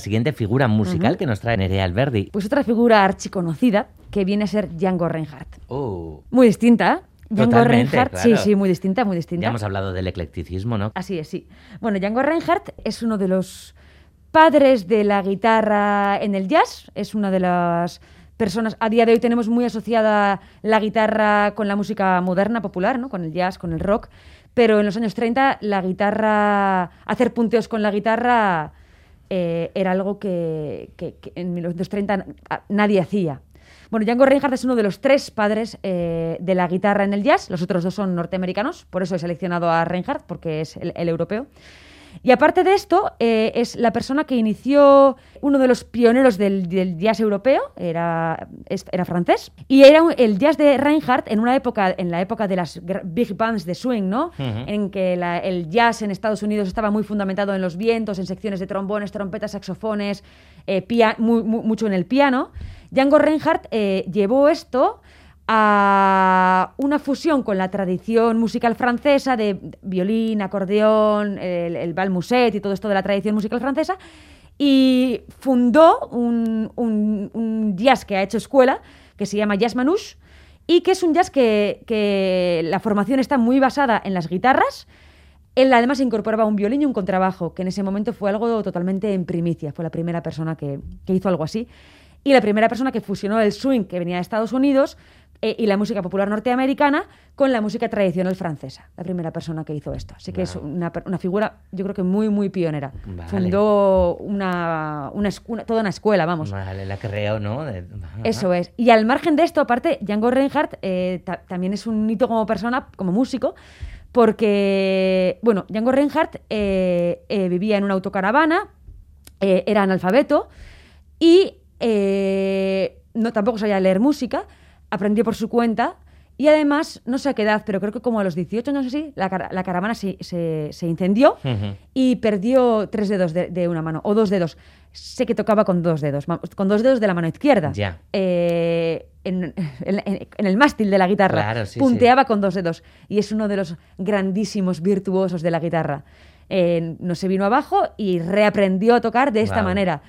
Siguiente figura musical que nos trae Nerea Alberdi. Pues otra figura archiconocida que viene a ser Django Reinhardt. Oh, Muy distinta, ¿eh? Django Totalmente, Reinhardt, sí, sí, muy distinta, muy distinta. ya hemos hablado del eclecticismo, ¿no? Así es, sí. Bueno, Django Reinhardt es uno de los padres de la guitarra en el jazz, es una de las personas, a día de hoy tenemos muy asociada la guitarra con la música moderna, popular, ¿no? con el jazz, con el rock, pero en los años 30 la guitarra, hacer punteos con la guitarra eh, era algo que, que- que en 1930 a- nadie hacía. Bueno, Django Reinhardt es uno de los tres padres eh, de la guitarra en el jazz. Los otros dos son norteamericanos, por eso he seleccionado a Reinhardt, porque es el europeo. Y aparte de esto, eh, es la persona que inició uno de los pioneros del, del jazz europeo, era, era francés, y era un- el jazz de Reinhardt en una época, en la época de las big bands de swing, ¿no? En que la- el jazz en Estados Unidos estaba muy fundamentado en los vientos, en secciones de trombones, trompetas, saxofones, eh, pia- mucho en el piano. Django Reinhardt eh, llevó esto a una fusión con la tradición musical francesa de violín, acordeón, el, el bal musette y todo esto de la tradición musical francesa y fundó un, un- un jazz que ha hecho escuela que se llama Jazz Manouche y que es un jazz que, que la formación está muy basada en las guitarras. Él además incorporaba un violín y un contrabajo, que en ese momento fue algo totalmente en primicia. Fue la primera persona que, que hizo algo así. Y la primera persona que fusionó el swing que venía de Estados Unidos eh, y la música popular norteamericana con la música tradicional francesa. La primera persona que hizo esto. Así que es una, una figura, yo creo que muy, muy pionera. Vale. Fundó una, una toda una escuela, vamos. Vale, la creo, ¿no? De- Eso es. Y al margen de esto, aparte, Django Reinhardt eh, ta- también es un hito como persona, como músico, porque, bueno, Django Reinhardt eh, vivía en una autocaravana, era analfabeto y no, tampoco sabía leer música, aprendió por su cuenta y además, no sé a qué edad, pero creo que como a los 18 años así, la, cara- la caravana se, se- se incendió y perdió tres dedos de, de una mano, o dos dedos. Sé que tocaba con dos dedos, con dos dedos de la mano izquierda. Ya. Eh, en, en- el mástil de la guitarra. Claro, sí, punteaba con dos dedos. Y es uno de los grandísimos virtuosos de la guitarra. Eh, no se vino abajo y reaprendió a tocar de esta manera.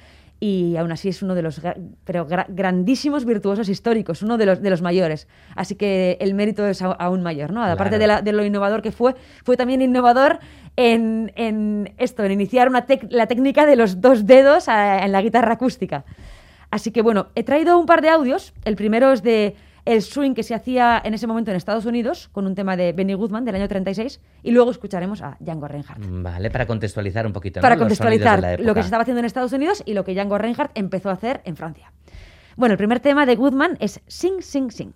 Y aún así es uno de los pero gra- grandísimos virtuosos históricos, uno de los, de los mayores. Así que el mérito es aún mayor, ¿no? Aparte Claro. de, la- de lo innovador que fue, fue también innovador en, en esto, en iniciar una la técnica de los dos dedos a- en la guitarra acústica. Así que bueno, he traído un par de audios. El primero es de el swing que se hacía en ese momento en Estados Unidos con un tema de Benny Goodman del año 36 y luego escucharemos a Django Reinhardt. Vale, para contextualizar un poquito. ¿no? Para Los sonidos de contextualizar la lo que se estaba haciendo en Estados Unidos y lo que Django Reinhardt empezó a hacer en Francia. Bueno, el primer tema de Goodman es Sing, Sing, Sing.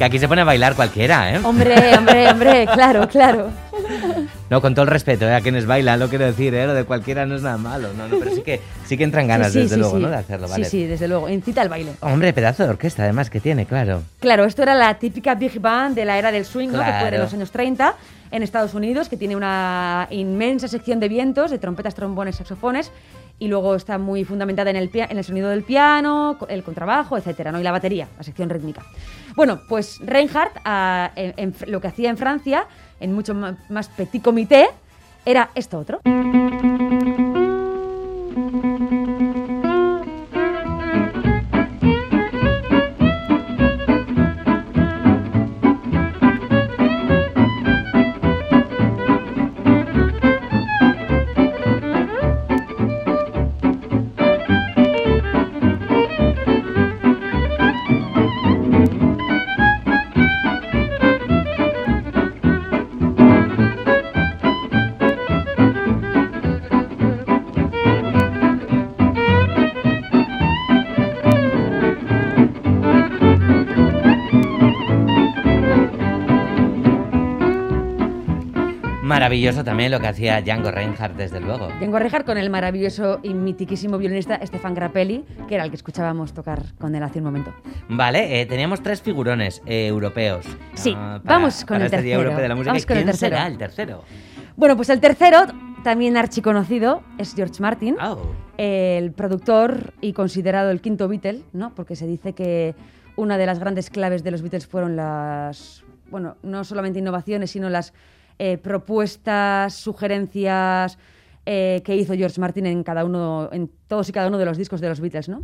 Que aquí se pone a bailar cualquiera, ¿eh? Hombre, hombre, hombre, claro, claro. No, con todo el respeto ¿eh? a quienes bailan, lo quiero decir, ¿eh? Lo de cualquiera no es nada malo, no, no, pero sí que, sí que entran ganas, Sí, sí, desde sí, luego, sí. ¿no? De hacerlo, Sí, ¿vale? sí, desde luego. Incita al baile. Hombre, pedazo de orquesta, además, que tiene, claro. Claro, esto era la típica big band de la era del swing, ¿no? que fue de los años 30 en Estados Unidos, que tiene una inmensa sección de vientos, de trompetas, trombones, saxofones, y luego está muy fundamentada en el, en el sonido del piano, el contrabajo, etcétera, ¿no? y la batería, la sección rítmica. Bueno, pues Reinhardt, ah, lo que hacía en Francia, en mucho más petit comité, era esto otro. Maravilloso también lo que hacía Django Reinhardt, desde luego. Django Reinhardt con el maravilloso y mitiquísimo violinista Stefan Grappelli, que era el que escuchábamos tocar con él hace un momento. Vale, eh, teníamos tres figurones eh, europeos. Sí, ah, para- vamos con para el este tercero. Europeo de la Música. Vamos con el ¿Quién tercero. será el tercero? Bueno, pues el tercero, también archiconocido, es George Martin. Oh. el productor y considerado el quinto Beatle, ¿no? Porque se dice que una de las grandes claves de los Beatles fueron las, bueno, no solamente innovaciones, sino las eh, propuestas, sugerencias eh, que hizo George Martin en cada uno, en todos y cada uno de los discos de los Beatles, ¿no?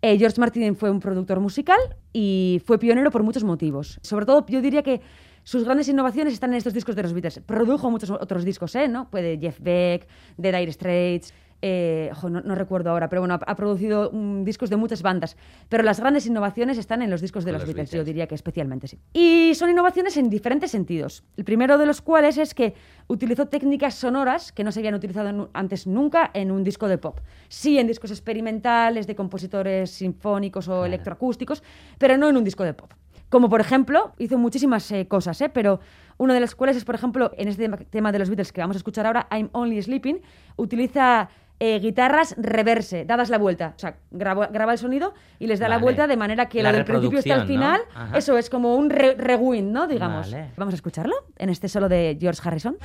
Eh, George Martin fue un productor musical y fue pionero por muchos motivos. Sobre todo, yo diría que sus grandes innovaciones están en estos discos de los Beatles. Produjo muchos otros discos, ¿eh? ¿no? Fue de Jeff Beck, de Dire Straits, eh, jo, no, no recuerdo ahora, pero bueno, ha, ha producido mm, discos de muchas bandas. Pero las grandes innovaciones están en los discos de los, los Beatles, Beatles. yo diría que especialmente sí. Y son innovaciones en diferentes sentidos. El primero de los cuales es que utilizó técnicas sonoras que no se habían utilizado antes nunca en un disco de pop. Sí en discos experimentales de compositores sinfónicos o electroacústicos, pero no en un disco de pop. Como por ejemplo, hizo muchísimas eh, cosas, ¿eh? pero una de las cuales es, por ejemplo, en este tema de los Beatles que vamos a escuchar ahora, I'm Only Sleeping, utiliza eh, guitarras reverse, dadas la vuelta. O sea, graba, graba el sonido y les da la vuelta de manera que La lo del principio hasta el final, eso es como un re- rewind, ¿no? Digamos. Vale. Vamos a escucharlo en este solo de George Harrison.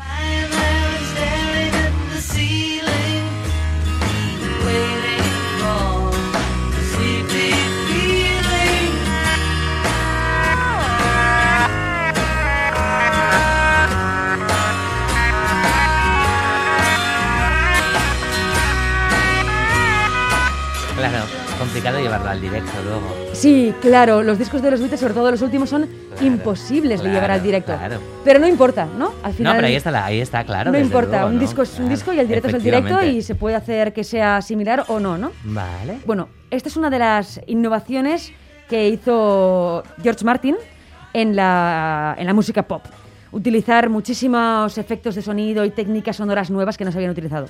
Luego. Sí, claro, los discos de los Beatles, sobre todo los últimos, son Claro, imposibles de claro, llevar al directo. claro. Pero no importa, ¿no? Al final. no, pero ahí está, la- ahí está claro. no importa, luego, un ¿no? disco es un Claro, disco y el directo es el directo y se puede hacer que sea similar o no, ¿no? Vale. Bueno, esta es una de las innovaciones que hizo George Martin en la, en la música pop. Utilizar muchísimos efectos de sonido y técnicas sonoras nuevas que no se habían utilizado.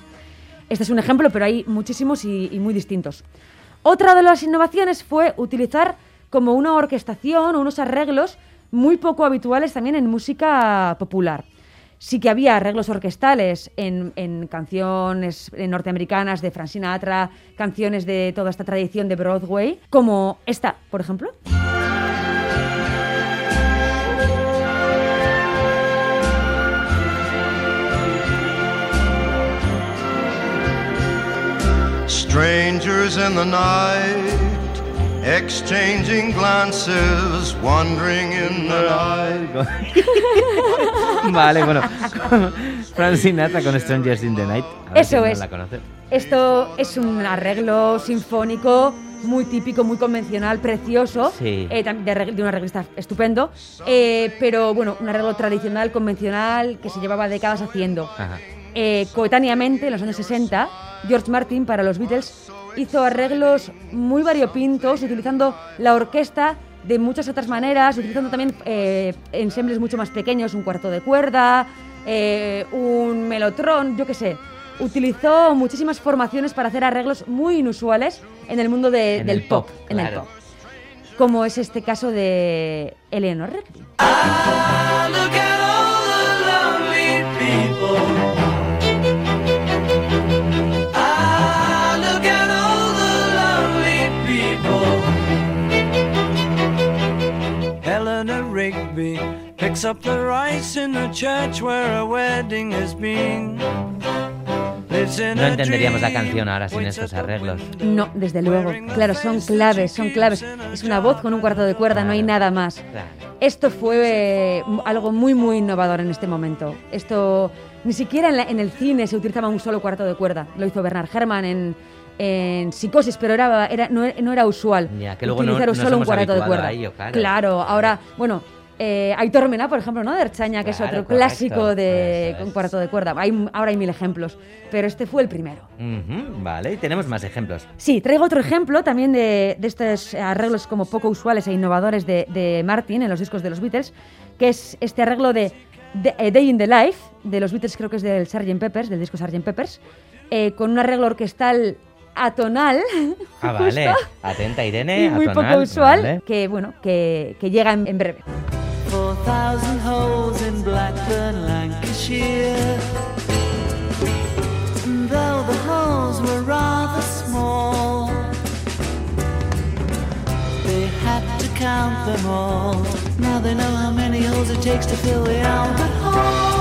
Este es un ejemplo, pero hay muchísimos y, y muy distintos. Otra de las innovaciones fue utilizar como una orquestación o unos arreglos muy poco habituales también en música popular. Sí que había arreglos orquestales en, canciones norteamericanas de Frank Sinatra, canciones de toda esta tradición de Broadway, como esta, por ejemplo. Strangers in the night, exchanging glances, wandering in the night. vale, bueno. Frank Sinatra con Strangers in the Night. Eso no es. la conoce. Esto es un arreglo sinfónico muy típico, muy convencional, precioso, Sí. eh, de, de un arreglista estupendo, eh, pero bueno, un arreglo tradicional, convencional, que se llevaba décadas haciendo. Ajá. Eh, coetáneamente, en los años 60, George Martin para los Beatles hizo arreglos muy variopintos, utilizando la orquesta de muchas otras maneras, utilizando también eh, ensembles mucho más pequeños, un cuarto de cuerda, eh, un melotrón, yo qué sé. Utilizó muchísimas formaciones para hacer arreglos muy inusuales en el mundo de- En del el pop, pop, en el pop. Como es este caso de Eleanor Rigby. Rigby picks up the rice in the church where a wedding has been. No a entenderíamos la canción ahora sin estos arreglos. No, desde luego. Claro, son claves, son claves. Es una voz con un cuarto de cuerda, no hay nada más. Claro. Esto fue eh, algo muy, muy innovador en este momento. Esto ni siquiera en, la- en el cine se utilizaba un solo cuarto de cuerda. Lo hizo Bernard Herrmann en, en Psicosis, pero era, era- no, no era usual Ya, que luego no- utilizar nos solo un cuarto de cuerda. a ello, claro. ahora, bueno, eh, Aitor Mena, por ejemplo, ¿no? De Erchaña, que es Claro, otro correcto. clásico de es. con cuarto de cuerda. Hay, ahora hay mil ejemplos, pero este fue el primero. Ujú, vale, y tenemos más ejemplos. Sí, traigo otro ejemplo también de, de estos arreglos como poco usuales e innovadores de, de Martin en los discos de los Beatles, que es este arreglo de, de- eh, Day in the Life de los Beatles, creo que es del Sgt. Peppers, del disco Sgt. Peppers, eh, con un arreglo orquestal atonal, Ah, vale. justo, Atenta, Irene. y muy atonal, poco usual, vale. que bueno, que, que llega en, en breve. Four thousand holes in Blackburn, Lancashire. And though the holes were rather small, they had to count them all. Now they know how many holes it takes to fill the Albert.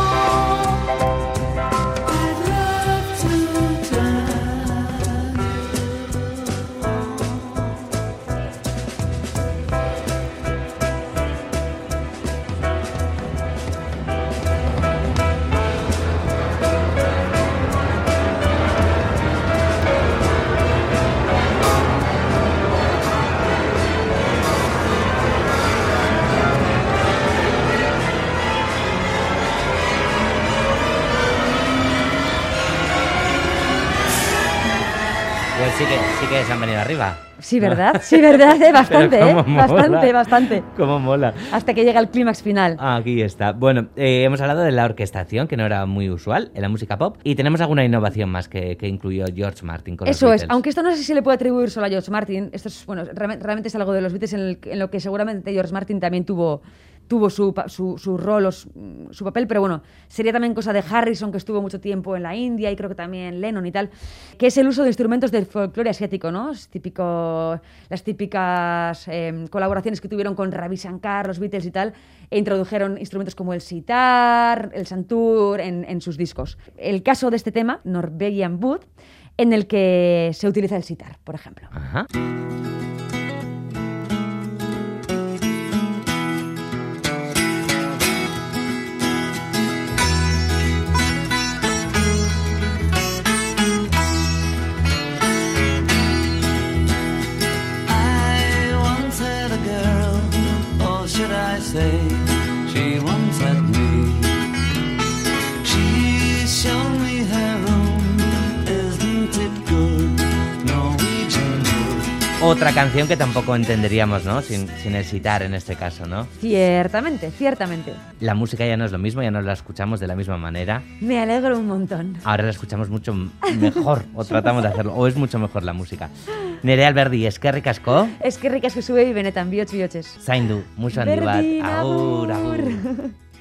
Que, se han venido arriba. Sí, ¿verdad? Sí, ¿verdad? Eh, Bastante, ¿eh? mola. Bastante, bastante. Cómo mola. Hasta que llega el clímax final. Aquí está. Bueno, eh, hemos hablado de la orquestación, que no era muy usual en la música pop, y tenemos alguna innovación más que, que incluyó George Martin con los Eso es, aunque esto no sé si se le puede atribuir solo a George Martin, esto es, bueno, realmente, realmente es algo de los Beatles en, el- en lo que seguramente George Martin también tuvo, tuvo su, su, su rol o su, su papel, pero bueno, sería también cosa de Harrison, que estuvo mucho tiempo en la India, y creo que también Lennon y tal, que es el uso de instrumentos del folclore asiático, ¿no? Es típico, las típicas eh, colaboraciones que tuvieron con Ravi Shankar, los Beatles y tal, e introdujeron instrumentos como el sitar, el santur en, en sus discos. El caso de este tema, Norwegian Wood, en el que se utiliza el sitar, por ejemplo. Ajá. Otra canción que tampoco entenderíamos, ¿no? Sin, sin el sitar en este caso, ¿no? Ciertamente, ciertamente. La música ya no es lo mismo, ya no la escuchamos de la misma manera. Me alegro un montón. Ahora la escuchamos mucho mejor, o tratamos de hacerlo, o es mucho mejor la música. Nerea Alberdi, es que ricasco, Es que ricas que sube y benetan biots bioches. zaindu, mucho handi bat, Berdin, agur, agur. agur.